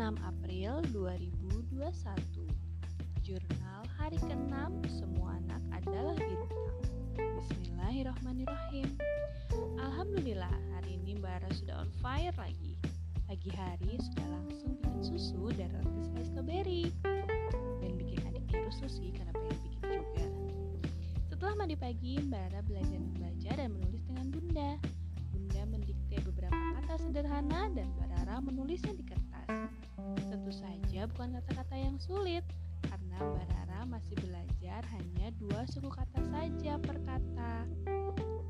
6 April 2021 Jurnal hari ke-6 Semua anak adalah bintang. Bismillahirrahmanirrahim. Alhamdulillah hari ini Mbak Ara sudah on fire lagi. Pagi hari sudah langsung bikin susu dan roti selai strawberry Dan bikin adik adiknya susi karena pengen bikin juga. Setelah mandi pagi Mbak Ara belajar membaca dan menulis dengan bunda. Bunda mendikte beberapa kata sederhana dan Mbak menulisnya di kertas. Tentu saja bukan kata-kata yang sulit karena Mbak Rara masih belajar hanya dua suku kata saja per kata.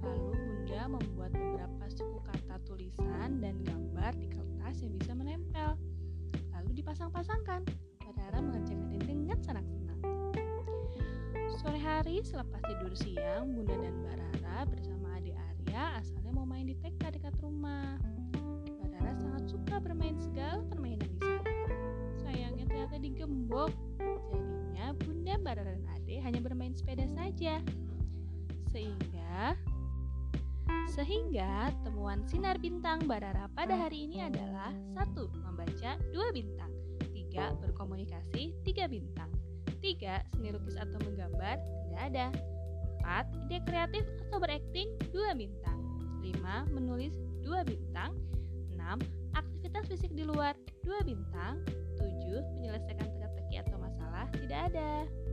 Lalu Bunda membuat beberapa suku kata tulisan dan gambar di kertas yang bisa menempel. Lalu dipasang-pasangkan. Mbak Rara mengerjakannya dengan senang-senang. Sore hari selepas tidur siang, Bunda dan Mbak Rara bersama adik Arya asalnya mau main di TK digembok Jadinya Bunda, Bara, dan Ade hanya bermain sepeda saja. Sehingga sehingga temuan sinar bintang Barara pada hari ini adalah satu Membaca dua bintang tiga Berkomunikasi tiga bintang tiga Seni lukis atau menggambar tidak ada empat Ide kreatif atau berakting dua bintang lima Menulis dua bintang enam Aktivitas fisik di luar dua bintang tujuh Menyelesaikan teka-teki